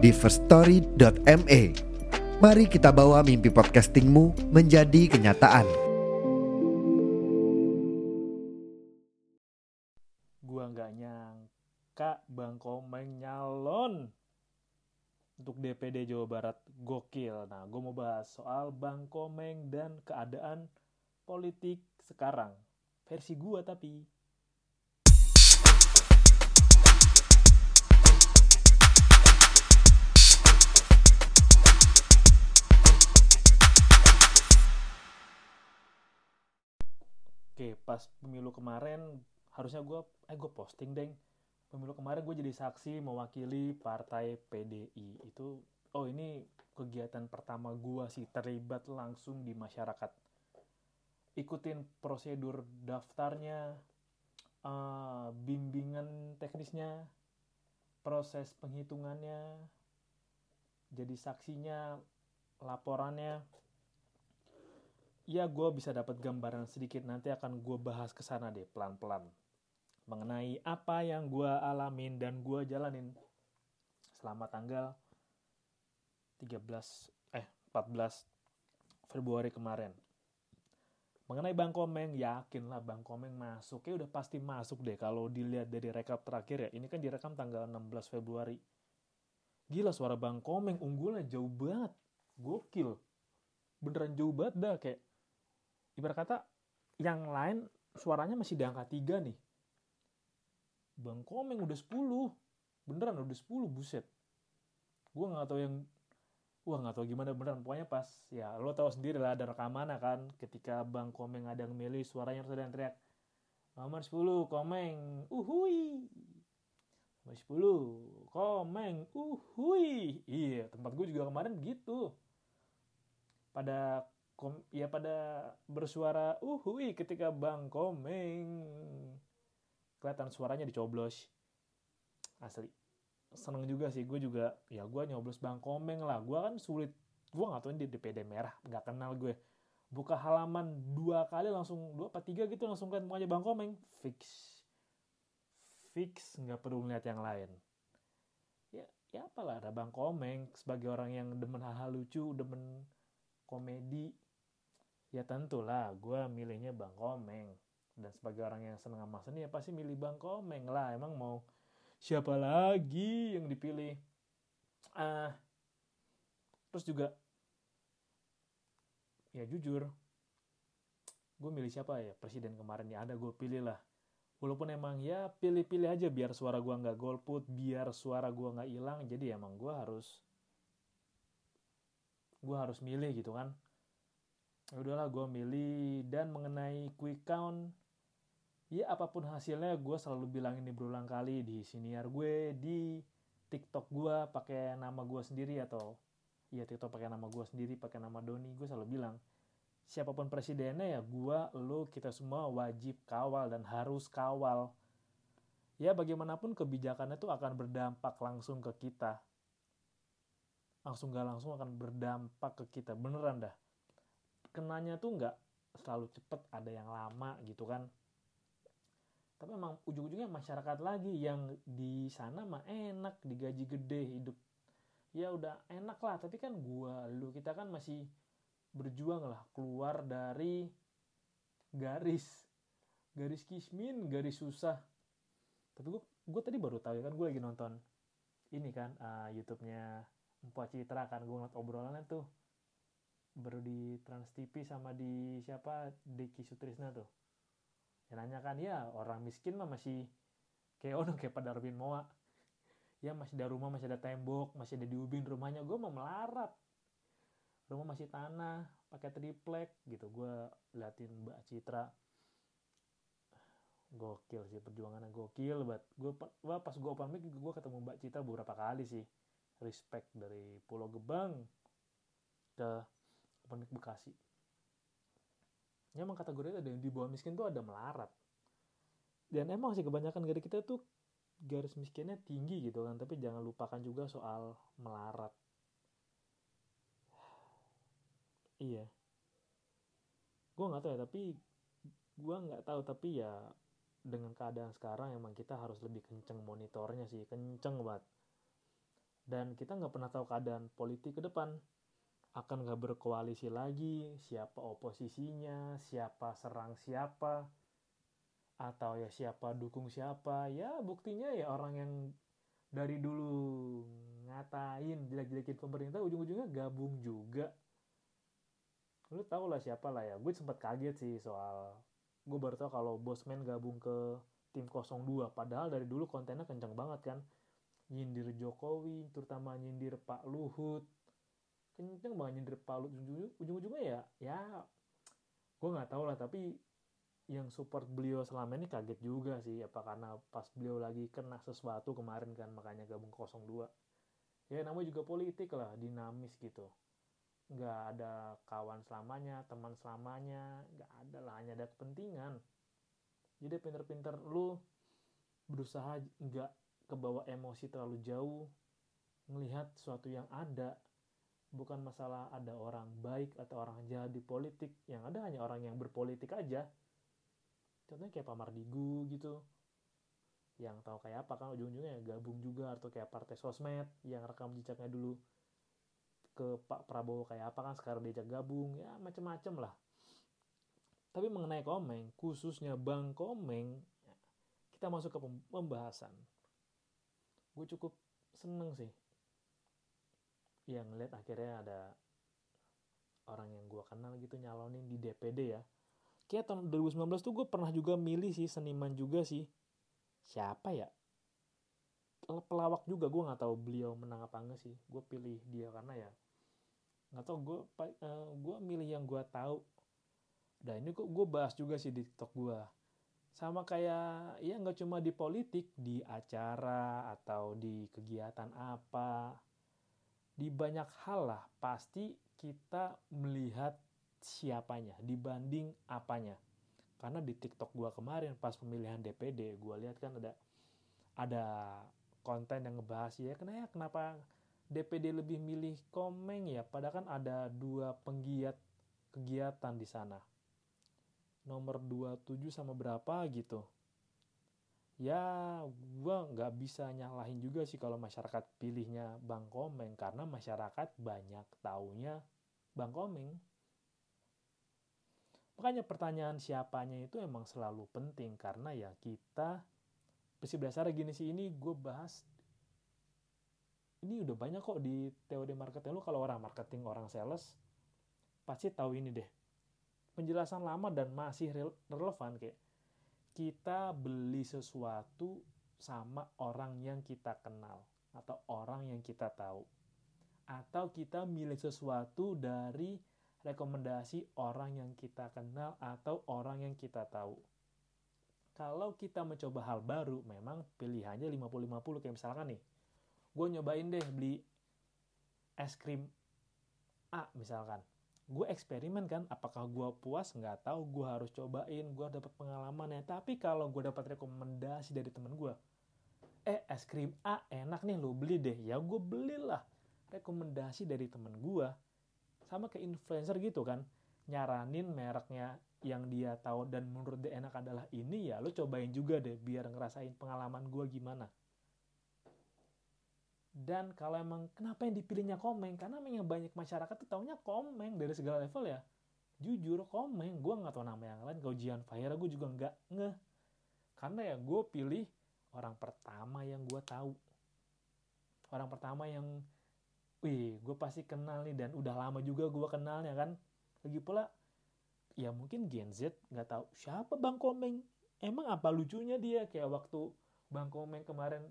di firststory.me. Mari kita bawa mimpi podcastingmu menjadi kenyataan. Gua nggak nyangka Bang Komeng nyalon untuk DPD Jawa Barat gokil. Nah, gue mau bahas soal Bang Komeng dan keadaan politik sekarang. Versi gua tapi. Oke, pas pemilu kemarin harusnya gue, eh gue posting deng. Pemilu kemarin gue jadi saksi mewakili partai PDI. Itu, oh ini kegiatan pertama gue sih terlibat langsung di masyarakat. Ikutin prosedur daftarnya, uh, bimbingan teknisnya, proses penghitungannya, jadi saksinya, laporannya, ya gue bisa dapat gambaran sedikit nanti akan gue bahas ke sana deh pelan-pelan mengenai apa yang gue alamin dan gue jalanin selama tanggal 13 eh 14 Februari kemarin. Mengenai Bang Komeng, yakin lah Bang Komeng masuk. Ya udah pasti masuk deh kalau dilihat dari rekap terakhir ya. Ini kan direkam tanggal 16 Februari. Gila suara Bang Komeng unggulnya jauh banget. Gokil. Beneran jauh banget dah kayak ibarat kata yang lain suaranya masih di angka 3 nih. Bang Komeng udah 10. Beneran udah 10, buset. Gue gak tahu yang Wah gak tahu gimana beneran. Pokoknya pas ya lo tahu sendiri lah ada rekaman kan. Ketika Bang Komeng ada yang milih suaranya harus ada yang teriak nomor 10 Komeng. Uhui nomor 10 Komeng. Uhui iya tempat gue juga kemarin gitu. Pada kom, ya pada bersuara uhui ketika Bang Komeng. Kelihatan suaranya dicoblos. Asli. Seneng juga sih gue juga ya gue nyoblos Bang Komeng lah. Gue kan sulit gue nggak tahu di DPD merah nggak kenal gue. Buka halaman dua kali langsung dua apa tiga gitu langsung kan aja Bang Komeng. Fix. Fix nggak perlu ngeliat yang lain. Ya ya apalah ada Bang Komeng sebagai orang yang demen hal-hal lucu demen komedi ya tentulah gue milihnya Bang Komeng. Dan sebagai orang yang seneng sama seni ya pasti milih Bang Komeng lah. Emang mau siapa lagi yang dipilih? Ah uh, terus juga ya jujur gue milih siapa ya? Presiden kemarin ya ada gue pilih lah. Walaupun emang ya pilih-pilih aja biar suara gue nggak golput biar suara gue nggak hilang jadi emang gue harus gue harus milih gitu kan udahlah gue milih. Dan mengenai quick count ya apa pun hasilnya gue selalu bilang ini berulang kali di siniar gue di TikTok gue pakai nama gue sendiri atau ya TikTok pakai nama gue sendiri pakai nama Doni gue selalu bilang siapa pun presidennya ya gue lo kita semua wajib kawal dan harus kawal. Ya bagaimanapun kebijakannya itu akan berdampak langsung ke kita. Langsung gak langsung akan berdampak ke kita. Beneran dah kenanya tuh nggak selalu cepet ada yang lama gitu kan. Tapi emang ujung-ujungnya masyarakat lagi yang di sana mah enak digaji gede hidup. Ya udah enak lah tapi kan gua lu kita kan masih berjuang lah keluar dari garis. Garis kismin garis susah. Tapi gua gua tadi baru tahu ya kan gue lagi nonton ini kan uh, YouTube-nya Empat Citra kan gue ngeliat obrolannya tuh baru di Trans TV sama di siapa? Deki Sutrisna tuh. Ya nanya kan ya orang miskin mah masih kayak orang kayak pada Robin Moa. Ya masih ada rumah masih ada tembok masih ada di ubin rumahnya. Gue mau melarat. Rumah masih tanah pakai triplek. Gitu gue liatin Mbak Citra. Gokil sih perjuangannya gokil banget. Gue pas gue open mic gue ketemu Mbak Citra beberapa kali sih. Respect dari Pulau Gebang ke Mic Bekasi. Ya emang kategori ada yang di bawah miskin tuh ada melarat. Dan emang sih kebanyakan dari kita tuh garis miskinnya tinggi gitu kan tapi jangan lupakan juga soal melarat. Iya. Gue nggak tahu ya tapi gue nggak tahu tapi ya dengan keadaan sekarang emang kita harus lebih kenceng monitornya sih kenceng banget. Dan kita nggak pernah tahu keadaan politik ke depan akan nggak berkoalisi lagi siapa oposisinya siapa serang siapa atau ya siapa dukung siapa. Ya buktinya ya orang yang dari dulu ngatain jelek-jelekin pemerintah ujung-ujungnya gabung juga. Lu tau lah siapa lah ya. Gue sempat kaget sih soal gue baru tau kalau Bosman gabung ke tim 02 padahal dari dulu kontennya kenceng banget kan. Nyindir Jokowi terutama nyindir Pak Luhut kenceng banget nyindir Pak Luhut ujung-ujungnya ya ya gue nggak tahu lah tapi yang support beliau selama ini kaget juga sih apa karena pas beliau lagi kena sesuatu kemarin kan makanya gabung ke 02 ya namanya juga politik lah dinamis gitu. Nggak ada kawan selamanya teman selamanya nggak ada lah hanya ada kepentingan. Jadi pinter-pinter lu berusaha nggak kebawa emosi terlalu jauh melihat sesuatu yang ada bukan masalah ada orang baik atau orang jahat di politik. Yang ada hanya orang yang berpolitik aja. Contohnya kayak Pak Mardigu gitu. Yang tahu kayak apa kan? Ujung-ujungnya gabung juga atau kayak partai sosmed yang rekam jejaknya dulu ke Pak Prabowo kayak apa kan? Sekarang diajak gabung. Ya macem-macem lah. Tapi mengenai Komeng khususnya Bang Komeng kita masuk ke pembahasan. Gue cukup seneng sih yang ngeliat akhirnya ada orang yang gue kenal gitu nyalonin di DPD ya. Kayak tahun 2019 tuh gue pernah juga milih sih seniman juga sih. Siapa ya? Pelawak juga gue nggak tahu beliau menang apa enggak sih. Gue pilih dia karena ya nggak tau gue uh, gue milih yang gue tahu. Dan ini kok gue bahas juga sih di tiktok gue sama kayak ya nggak cuma di politik di acara atau di kegiatan apa di banyak hal lah pasti kita melihat siapanya dibanding apanya karena di TikTok gue kemarin pas pemilihan DPD gue lihat kan ada ada konten yang ngebahas ya kenapa kenapa DPD lebih milih Komeng ya, padahal kan ada dua penggiat kegiatan di sana. Nomor 27 sama berapa gitu. Ya, gua nggak bisa nyalahin juga sih kalau masyarakat pilihnya Bang Komeng, karena masyarakat banyak taunya Bang Komeng. Makanya pertanyaan siapanya itu emang selalu penting, karena ya kita, prinsip dasarnya gini sih, ini gue bahas ini udah banyak kok di teori marketing lu kalau orang marketing orang sales pasti tahu ini deh penjelasan lama dan masih relevan kayak kita beli sesuatu sama orang yang kita kenal atau orang yang kita tahu. Atau kita milih sesuatu dari rekomendasi orang yang kita kenal atau orang yang kita tahu. Kalau kita mencoba hal baru memang pilihannya 50-50 kayak misalkan nih gue nyobain deh beli es krim A misalkan gue eksperimen kan apakah gue puas? Nggak tahu gue harus cobain gue dapat pengalaman ya. Tapi kalau gue dapat rekomendasi dari temen gue eh es krim A enak nih lo beli deh. Ya gue belilah rekomendasi dari temen gue sama ke influencer gitu kan. Nyaranin mereknya yang dia tahu dan menurut dia enak adalah ini ya lo cobain juga deh biar ngerasain pengalaman gue gimana dan kalau emang kenapa yang dipilihnya komeng? Karena memang banyak masyarakat tuh taunya komeng dari segala level ya. Jujur komeng, gue nggak tahu nama yang lain. Kalau Jian Fahira gue juga nggak ngeh. Karena ya gue pilih orang pertama yang gue tahu. Orang pertama yang, wih gue pasti kenal nih dan udah lama juga gue kenalnya kan. Lagi pula, ya mungkin Gen Z nggak tahu siapa Bang Komeng. Emang apa lucunya dia kayak waktu Bang Komeng kemarin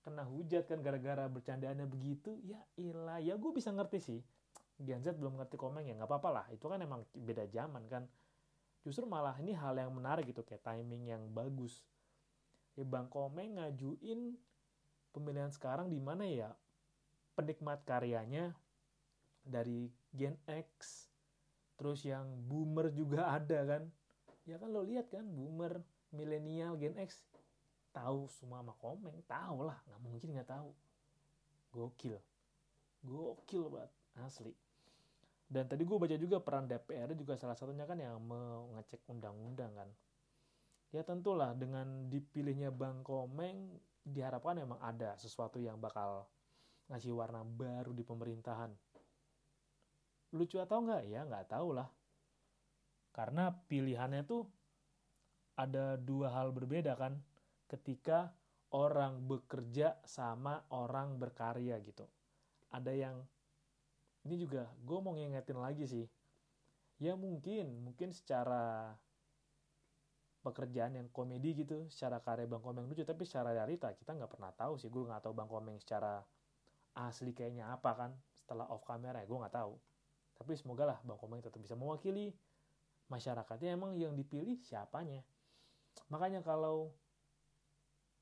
kena hujat kan gara-gara bercandaannya begitu ya ilah ya gue bisa ngerti sih. Gen Z belum ngerti komeng ya nggak apa-apa lah. Itu kan emang beda zaman kan. Justru malah ini hal yang menarik gitu kayak timing yang bagus. Ya Bang Komeng ngajuin pemilihan sekarang di mana ya? Penikmat karyanya dari Gen X. Terus yang boomer juga ada kan. Ya kan lo lihat kan boomer milenial Gen X tahu semua sama komeng? Tahu lah nggak mungkin nggak tahu. Gokil. Gokil banget asli. Dan tadi gue baca juga peran DPR juga salah satunya kan yang mengecek undang-undang kan. Ya tentulah dengan dipilihnya Bang Komeng diharapkan memang ada sesuatu yang bakal ngasih warna baru di pemerintahan. Lucu atau enggak ya nggak tahu lah. Karena pilihannya tuh ada dua hal berbeda kan ketika orang bekerja sama orang berkarya gitu. Ada yang ini juga gue mau ngingetin lagi sih. Ya mungkin mungkin secara pekerjaan yang komedi gitu secara karya Bang Komeng lucu tapi secara realita kita nggak pernah tahu sih. Gue nggak tahu Bang Komeng secara asli kayaknya apa kan setelah off camera ya gue nggak tahu. Tapi semoga lah Bang Komeng tetap bisa mewakili masyarakatnya. Emang yang dipilih siapanya? Makanya kalau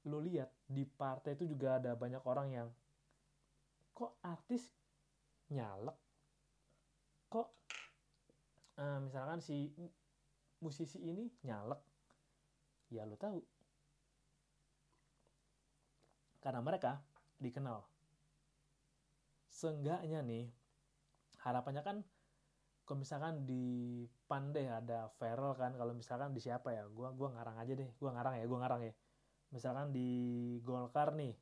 lo lihat di partai itu juga ada banyak orang yang kok artis nyalek? Kok uh, misalkan si musisi ini nyalek? Ya lo tahu. Karena mereka dikenal. Seenggaknya nih harapannya kan kalau misalkan di Pandai ada Feral kan kalau misalkan di siapa ya gua gua ngarang aja deh gua ngarang ya gua ngarang ya misalkan di Golkar nih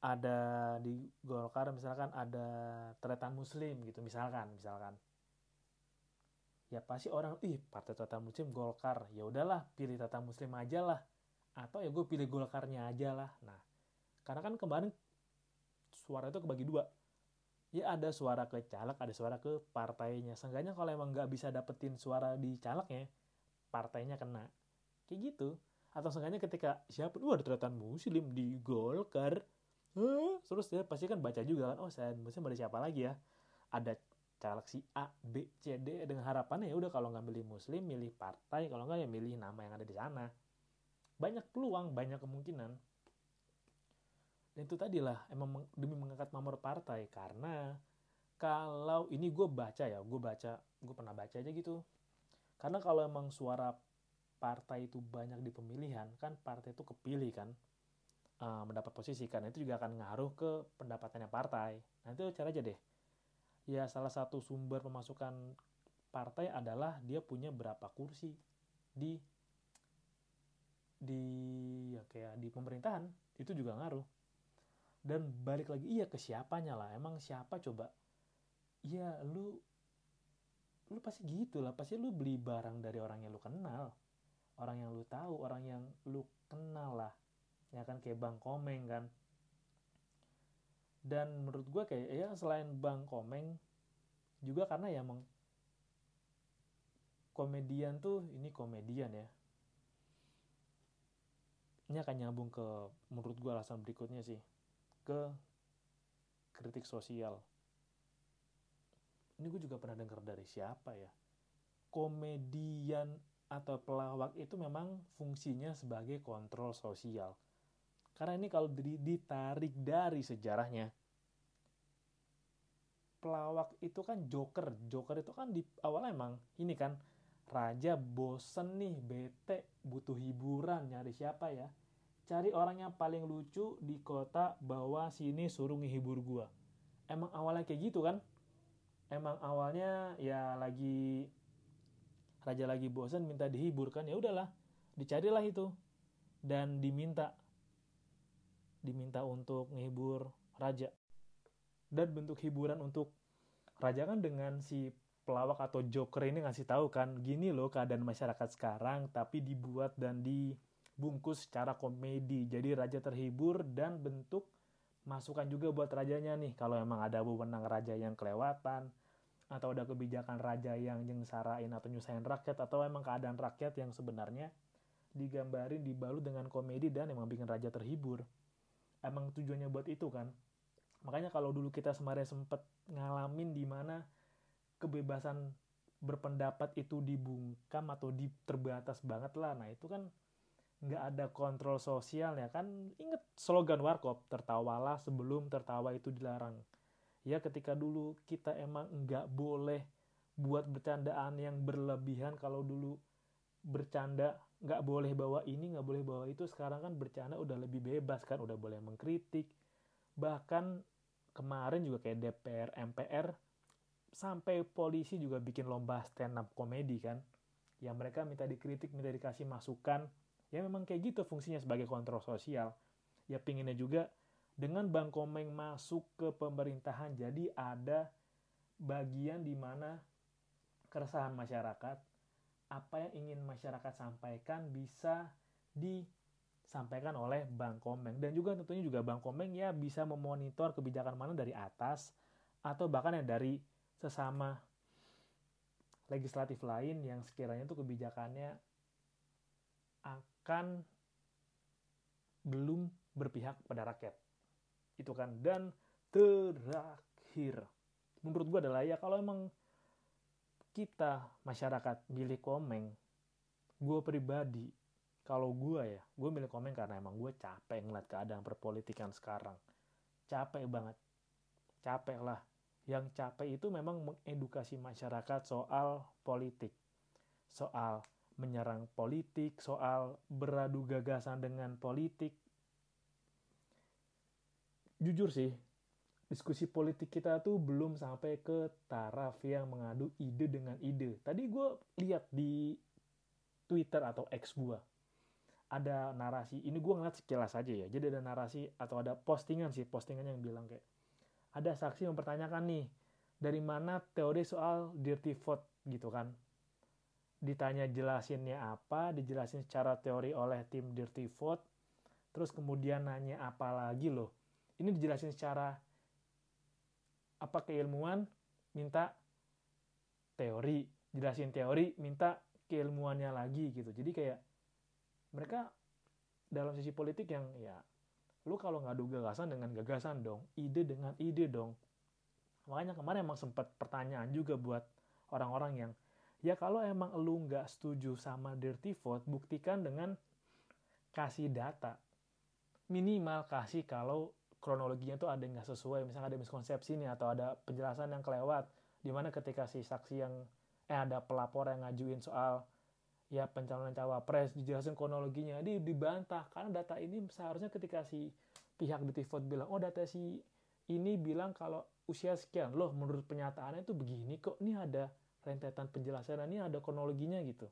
ada di Golkar misalkan ada Tretan Muslim gitu misalkan misalkan. Ya pasti orang ih partai Tretan Muslim Golkar. Ya udahlah pilih Tretan Muslim aja lah. Atau ya gue pilih Golkarnya aja lah. Nah karena kan kemarin suara itu kebagi dua. Ya ada suara ke caleg ada suara ke partainya. Seenggaknya kalau emang nggak bisa dapetin suara di calegnya partainya kena. Kayak gitu atau seenggaknya ketika siapa? Wah ada Tretan Muslim di Golkar. Huh? terus dia pasti kan baca juga kan oh saya muslim ada siapa lagi ya? Ada caleg si A B C D dengan harapannya ya udah kalau nggak milih muslim milih partai kalau nggak ya milih nama yang ada di sana. Banyak peluang banyak kemungkinan. Dan itu tadilah emang demi mengangkat nomor partai karena kalau ini gue baca ya gue baca gue pernah baca aja gitu. Karena kalau emang suara partai itu banyak di pemilihan kan partai itu kepilih kan uh, mendapat posisi karena itu juga akan ngaruh ke pendapatannya partai. Nanti cari aja deh. Ya salah satu sumber pemasukan partai adalah dia punya berapa kursi di di ya kayak di pemerintahan itu juga ngaruh. Dan balik lagi iya ke siapanya lah. Emang siapa coba? Ya lu lu pasti gitu lah. Pasti lu beli barang dari orang yang lu kenal. Orang yang lu tahu, orang yang lu kenal lah. Ya kan kayak Bang Komeng kan. Dan menurut gue kayak ya selain Bang Komeng juga karena ya emang komedian tuh ini komedian ya. Ini akan nyambung ke menurut gue alasan berikutnya sih ke kritik sosial. Ini gue juga pernah dengar dari siapa ya? Komedian atau pelawak itu memang fungsinya sebagai kontrol sosial karena ini kalau ditarik dari sejarahnya, pelawak itu kan joker. Joker itu kan di awal emang ini kan raja bosen nih, bete, butuh hiburan, nyari siapa ya? Cari orang yang paling lucu di kota bawa sini suruh ngehibur gua. Emang awalnya kayak gitu kan? Emang awalnya ya lagi raja lagi bosen minta dihiburkan ya udahlah, dicarilah itu dan diminta diminta untuk menghibur raja. Dan bentuk hiburan untuk raja kan dengan si pelawak atau joker ini ngasih tahu kan, gini loh keadaan masyarakat sekarang, tapi dibuat dan dibungkus secara komedi. Jadi raja terhibur dan bentuk masukan juga buat rajanya nih. Kalau emang ada wewenang raja yang kelewatan, atau ada kebijakan raja yang nyengsarain atau nyusahin rakyat, atau emang keadaan rakyat yang sebenarnya digambarin, dibalut dengan komedi dan emang bikin raja terhibur. Emang tujuannya buat itu kan. Makanya kalau dulu kita sebenarnya sempet ngalamin di mana kebebasan berpendapat itu dibungkam atau di terbatas banget lah. Nah itu kan nggak ada kontrol sosial ya kan. Inget slogan warkop tertawalah sebelum tertawa itu dilarang ya ketika dulu kita emang nggak boleh buat bercandaan yang berlebihan kalau dulu bercanda nggak boleh bawa ini nggak boleh bawa itu sekarang kan bercanda udah lebih bebas kan udah boleh mengkritik. Bahkan kemarin juga kayak DPR MPR sampai polisi juga bikin lomba stand up komedi kan. Yang mereka minta dikritik minta dikasih masukan. Ya memang kayak gitu fungsinya sebagai kontrol sosial. Ya pinginnya juga dengan Bang Komeng masuk ke pemerintahan jadi ada bagian di mana keresahan masyarakat apa yang ingin masyarakat sampaikan bisa disampaikan oleh Bang Komeng dan juga tentunya juga Bang Komeng ya bisa memonitor kebijakan mana dari atas atau bahkan ya dari sesama legislatif lain yang sekiranya itu kebijakannya akan belum berpihak pada rakyat. Itu kan. Dan terakhir, menurut gue adalah ya kalau emang kita masyarakat milih komeng, gue pribadi, kalau gue ya, gue milih komeng karena emang gue capek ngeliat keadaan perpolitikan sekarang. Capek banget. Capek lah. Yang capek itu memang mengedukasi masyarakat soal politik. Soal menyerang politik, soal beradu gagasan dengan politik. Jujur sih, diskusi politik kita tuh belum sampai ke taraf yang mengadu ide dengan ide. Tadi gue lihat di Twitter atau X gue, ada narasi, ini gue ngeliat sekilas aja ya, jadi ada narasi atau ada postingan sih, postingan yang bilang kayak, ada saksi mempertanyakan nih, dari mana teori soal dirty vote gitu kan, ditanya jelasinnya apa, dijelasin secara teori oleh tim Dirty Vote, terus kemudian nanya apa lagi loh. Ini dijelasin secara apa keilmuan, minta teori, jelasin teori, minta keilmuannya lagi gitu. Jadi kayak mereka dalam sisi politik yang ya lu kalau ngadu gagasan dengan gagasan dong, ide dengan ide dong. Makanya kemarin emang sempat pertanyaan juga buat orang-orang yang Ya kalau emang lu nggak setuju sama dirty vote, buktikan dengan kasih data. Minimal kasih kalau kronologinya tuh ada yang nggak sesuai, misalnya ada miskonsepsi nih atau ada penjelasan yang kelewat, di mana ketika si saksi yang eh ada pelapor yang ngajuin soal ya pencalonan cawapres dijelasin kronologinya, dia dibantah. Karena data ini seharusnya ketika si pihak vote bilang oh data si ini bilang kalau usia sekian. Loh menurut penyataannya itu begini kok. Ini ada rentetan penjelasan ini ada kronologinya gitu.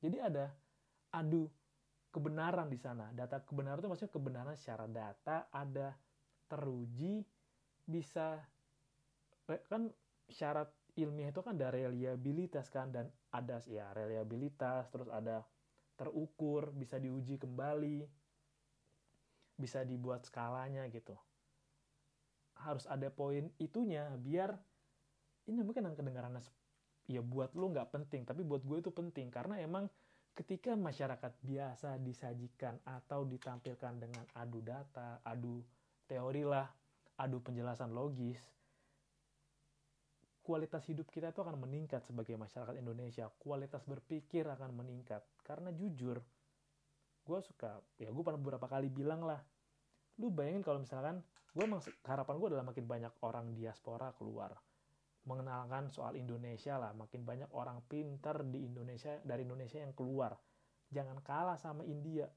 Jadi ada adu kebenaran di sana. Data kebenaran itu maksudnya kebenaran secara data ada teruji bisa kan syarat ilmiah itu kan ada reliabilitas kan dan ada ya reliabilitas terus ada terukur bisa diuji kembali bisa dibuat skalanya gitu harus ada poin itunya biar ini mungkin yang kedengarannya ya buat lo nggak penting tapi buat gue itu penting karena emang ketika masyarakat biasa disajikan atau ditampilkan dengan adu data, adu teori lah, adu penjelasan logis, kualitas hidup kita itu akan meningkat sebagai masyarakat Indonesia. Kualitas berpikir akan meningkat. Karena jujur, gue suka, ya gue pernah beberapa kali bilang lah, lu bayangin kalau misalkan, gue harapan gue adalah makin banyak orang diaspora keluar mengenalkan soal Indonesia lah. Makin banyak orang pintar di Indonesia dari Indonesia yang keluar. Jangan kalah sama India.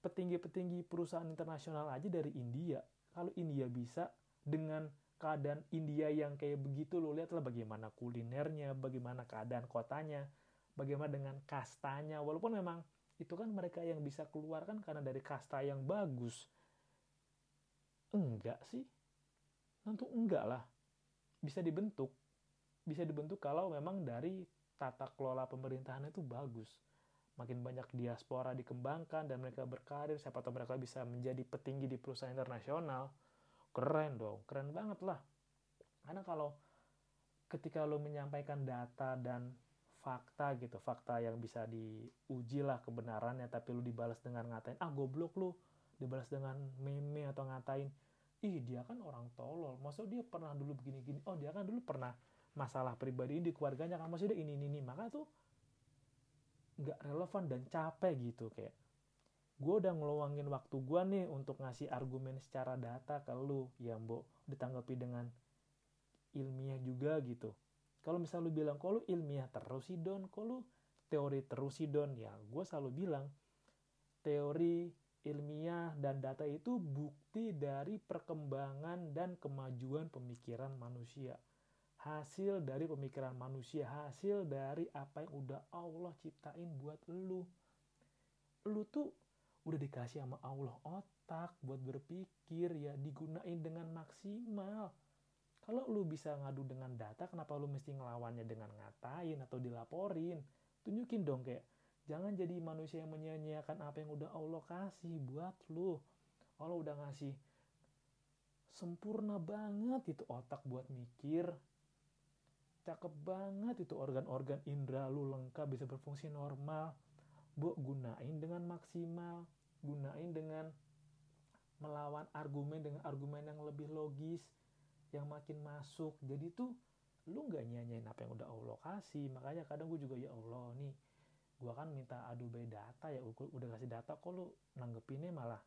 Petinggi-petinggi perusahaan internasional aja dari India. Kalau India bisa dengan keadaan India yang kayak begitu lo lihatlah bagaimana kulinernya, bagaimana keadaan kotanya, bagaimana dengan kastanya. Walaupun memang itu kan mereka yang bisa keluar kan karena dari kasta yang bagus. Enggak sih. Tentu enggak lah bisa dibentuk bisa dibentuk kalau memang dari tata kelola pemerintahan itu bagus. Makin banyak diaspora dikembangkan dan mereka berkarir siapa tahu mereka bisa menjadi petinggi di perusahaan internasional. Keren dong keren banget lah. Karena kalau ketika lo menyampaikan data dan fakta gitu fakta yang bisa diuji lah kebenarannya tapi lo dibalas dengan ngatain ah goblok lo dibalas dengan meme atau ngatain ih dia kan orang tolol. Maksud dia pernah dulu begini gini oh dia kan dulu pernah masalah pribadi di keluarganya kan. Maksudnya ini ini ini. Maka tuh nggak relevan dan capek gitu kayak. Gue udah ngeluangin waktu gue nih untuk ngasih argumen secara data ke lu ya mbok. Ditanggapi dengan ilmiah juga gitu. Kalau misal lu bilang kalau ilmiah terus sih don? Kalau teori terus sih don? Ya gue selalu bilang teori ilmiah dan data itu bukti dari perkembangan dan kemajuan pemikiran manusia. Hasil dari pemikiran manusia hasil dari apa yang udah Allah ciptain buat lu. Lu tuh udah dikasih sama Allah otak buat berpikir ya digunain dengan maksimal. Kalau lu bisa ngadu dengan data kenapa lu mesti ngelawannya dengan ngatain atau dilaporin? Tunjukin dong kayak jangan jadi manusia yang menyia-nyiakan apa yang udah Allah kasih buat lu Allah udah ngasih sempurna banget itu otak buat mikir cakep banget itu organ-organ indera lu lengkap bisa berfungsi normal. Bu gunain dengan maksimal gunain dengan melawan argumen dengan argumen yang lebih logis yang makin masuk. Jadi tuh lu nggak nyanyain apa yang udah Allah kasih. Makanya kadang gue juga ya Allah nih gue kan minta adu data ya udah kasih data kok lu nanggepinnya malah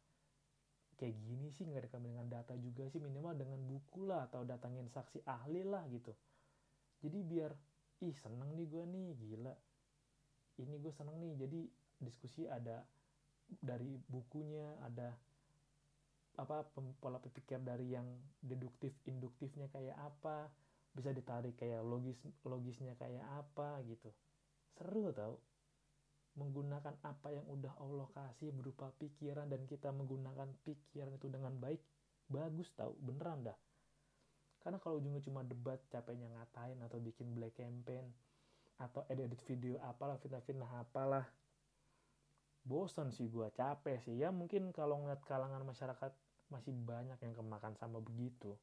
kayak gini sih nggak ada dengan data juga sih minimal dengan buku lah atau datangin saksi ahli lah gitu. Jadi biar ih seneng nih gue nih gila. Ini gue seneng nih. Jadi diskusi ada dari bukunya ada apa pola pikir dari yang deduktif induktifnya kayak apa bisa ditarik kayak logis logisnya kayak apa gitu. Seru tau menggunakan apa yang udah Allah kasih berupa pikiran dan kita menggunakan pikiran itu dengan baik bagus tau beneran dah. Karena kalau ujungnya cuma debat capeknya ngatain atau bikin black campaign atau edit-edit video apalah fitnah-fitnah apalah bosan sih gue capek sih. Ya mungkin kalau ngeliat kalangan masyarakat masih banyak yang kemakan sama begitu.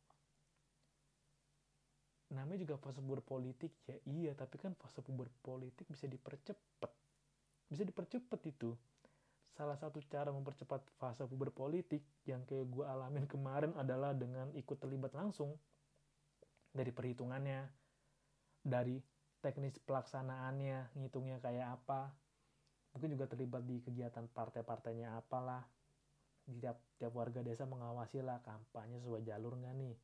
Namanya juga fase berpolitik ya iya tapi kan fase berpolitik bisa dipercepat bisa dipercepat itu. Salah satu cara mempercepat fase berpolitik yang kayak gue alamin kemarin adalah dengan ikut terlibat langsung dari perhitungannya dari teknis pelaksanaannya ngitungnya kayak apa. Mungkin juga terlibat di kegiatan partai-partainya apalah. Di tiap tiap warga desa mengawasi lah kampanye sesuai jalur nggak nih.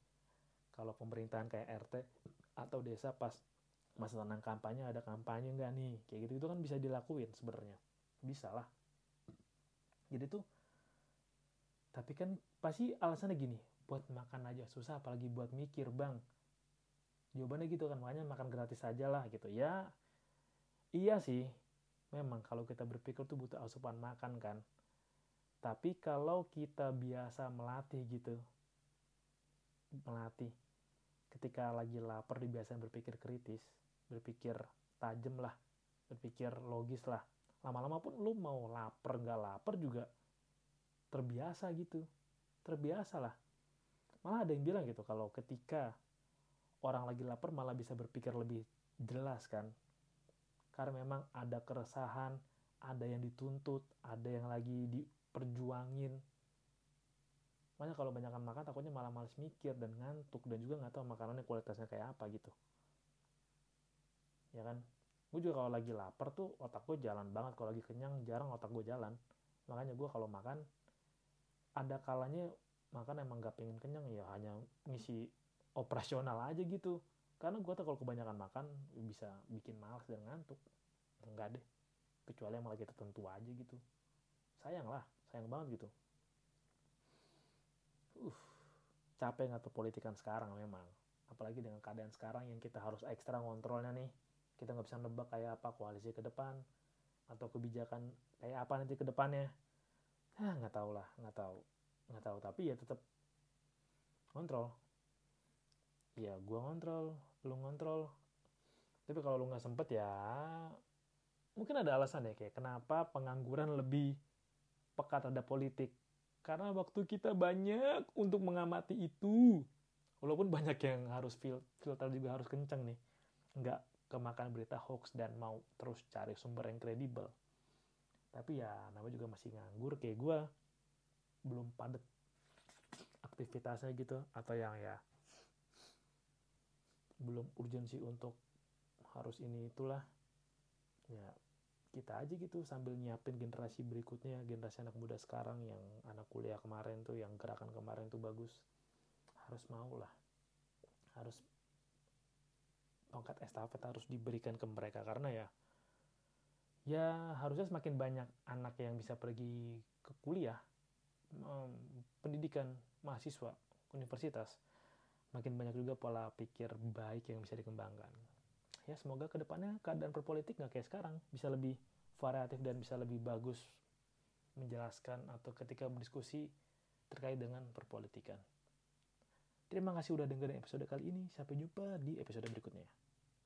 Kalau pemerintahan kayak RT atau desa pas masa tenang kampanye ada kampanye nggak nih? Kayak gitu itu kan bisa dilakuin sebenarnya. Bisa lah. Jadi tuh tapi kan pasti alasannya gini buat makan aja susah apalagi buat mikir bang jawabannya gitu kan makanya makan gratis aja lah gitu. Ya iya sih. Memang kalau kita berpikir tuh butuh asupan makan kan. Tapi kalau kita biasa melatih gitu melatih ketika lagi lapar dibiasakan berpikir kritis berpikir tajam lah berpikir logis lah lama-lama pun lu mau lapar nggak lapar juga terbiasa gitu terbiasa lah malah ada yang bilang gitu kalau ketika orang lagi lapar malah bisa berpikir lebih jelas kan karena memang ada keresahan, ada yang dituntut, ada yang lagi diperjuangin. Makanya kalau banyakkan makan takutnya malah males mikir dan ngantuk dan juga nggak tahu makanannya kualitasnya kayak apa gitu. Ya kan? Gue juga kalau lagi lapar tuh otak gue jalan banget. Kalau lagi kenyang jarang otak gue jalan. Makanya gue kalau makan ada kalanya makan emang gak pengen kenyang ya hanya ngisi operasional aja gitu. Karena gue tau kalau kebanyakan makan bisa bikin malas dan ngantuk. Enggak deh. Kecuali yang lagi tertentu aja gitu. Sayang lah sayang banget gitu. Uh capek nggak tuh politikan sekarang memang. Apalagi dengan keadaan sekarang yang kita harus ekstra ngontrolnya nih kita nggak bisa nebak kayak apa koalisi ke depan atau kebijakan kayak apa nanti ke depannya. Ah nggak tahu lah nggak tahu nggak tahu. Tapi ya tetap kontrol ya gue ngontrol lu ngontrol. Tapi kalau lu nggak sempet ya mungkin ada alasan ya kayak kenapa pengangguran lebih pekat terhadap politik? Karena waktu kita banyak untuk mengamati itu. Walaupun banyak yang harus filter juga harus kenceng nih. Nggak kemakan berita hoax dan mau terus cari sumber yang kredibel. Tapi ya namanya juga masih nganggur. Kayak gue belum padat aktivitasnya gitu. Atau yang ya belum urgensi untuk harus ini itulah. Ya kita aja gitu sambil nyiapin generasi berikutnya generasi anak muda sekarang yang anak kuliah kemarin tuh yang gerakan kemarin tuh bagus. Harus mau lah. Harus tongkat estafet harus diberikan ke mereka karena ya ya harusnya semakin banyak anak yang bisa pergi ke kuliah pendidikan mahasiswa universitas makin banyak juga pola pikir baik yang bisa dikembangkan ya semoga ke depannya keadaan perpolitik nggak kayak sekarang bisa lebih variatif dan bisa lebih bagus menjelaskan atau ketika berdiskusi terkait dengan perpolitikan. Terima kasih udah dengerin episode kali ini. Sampai jumpa di episode berikutnya.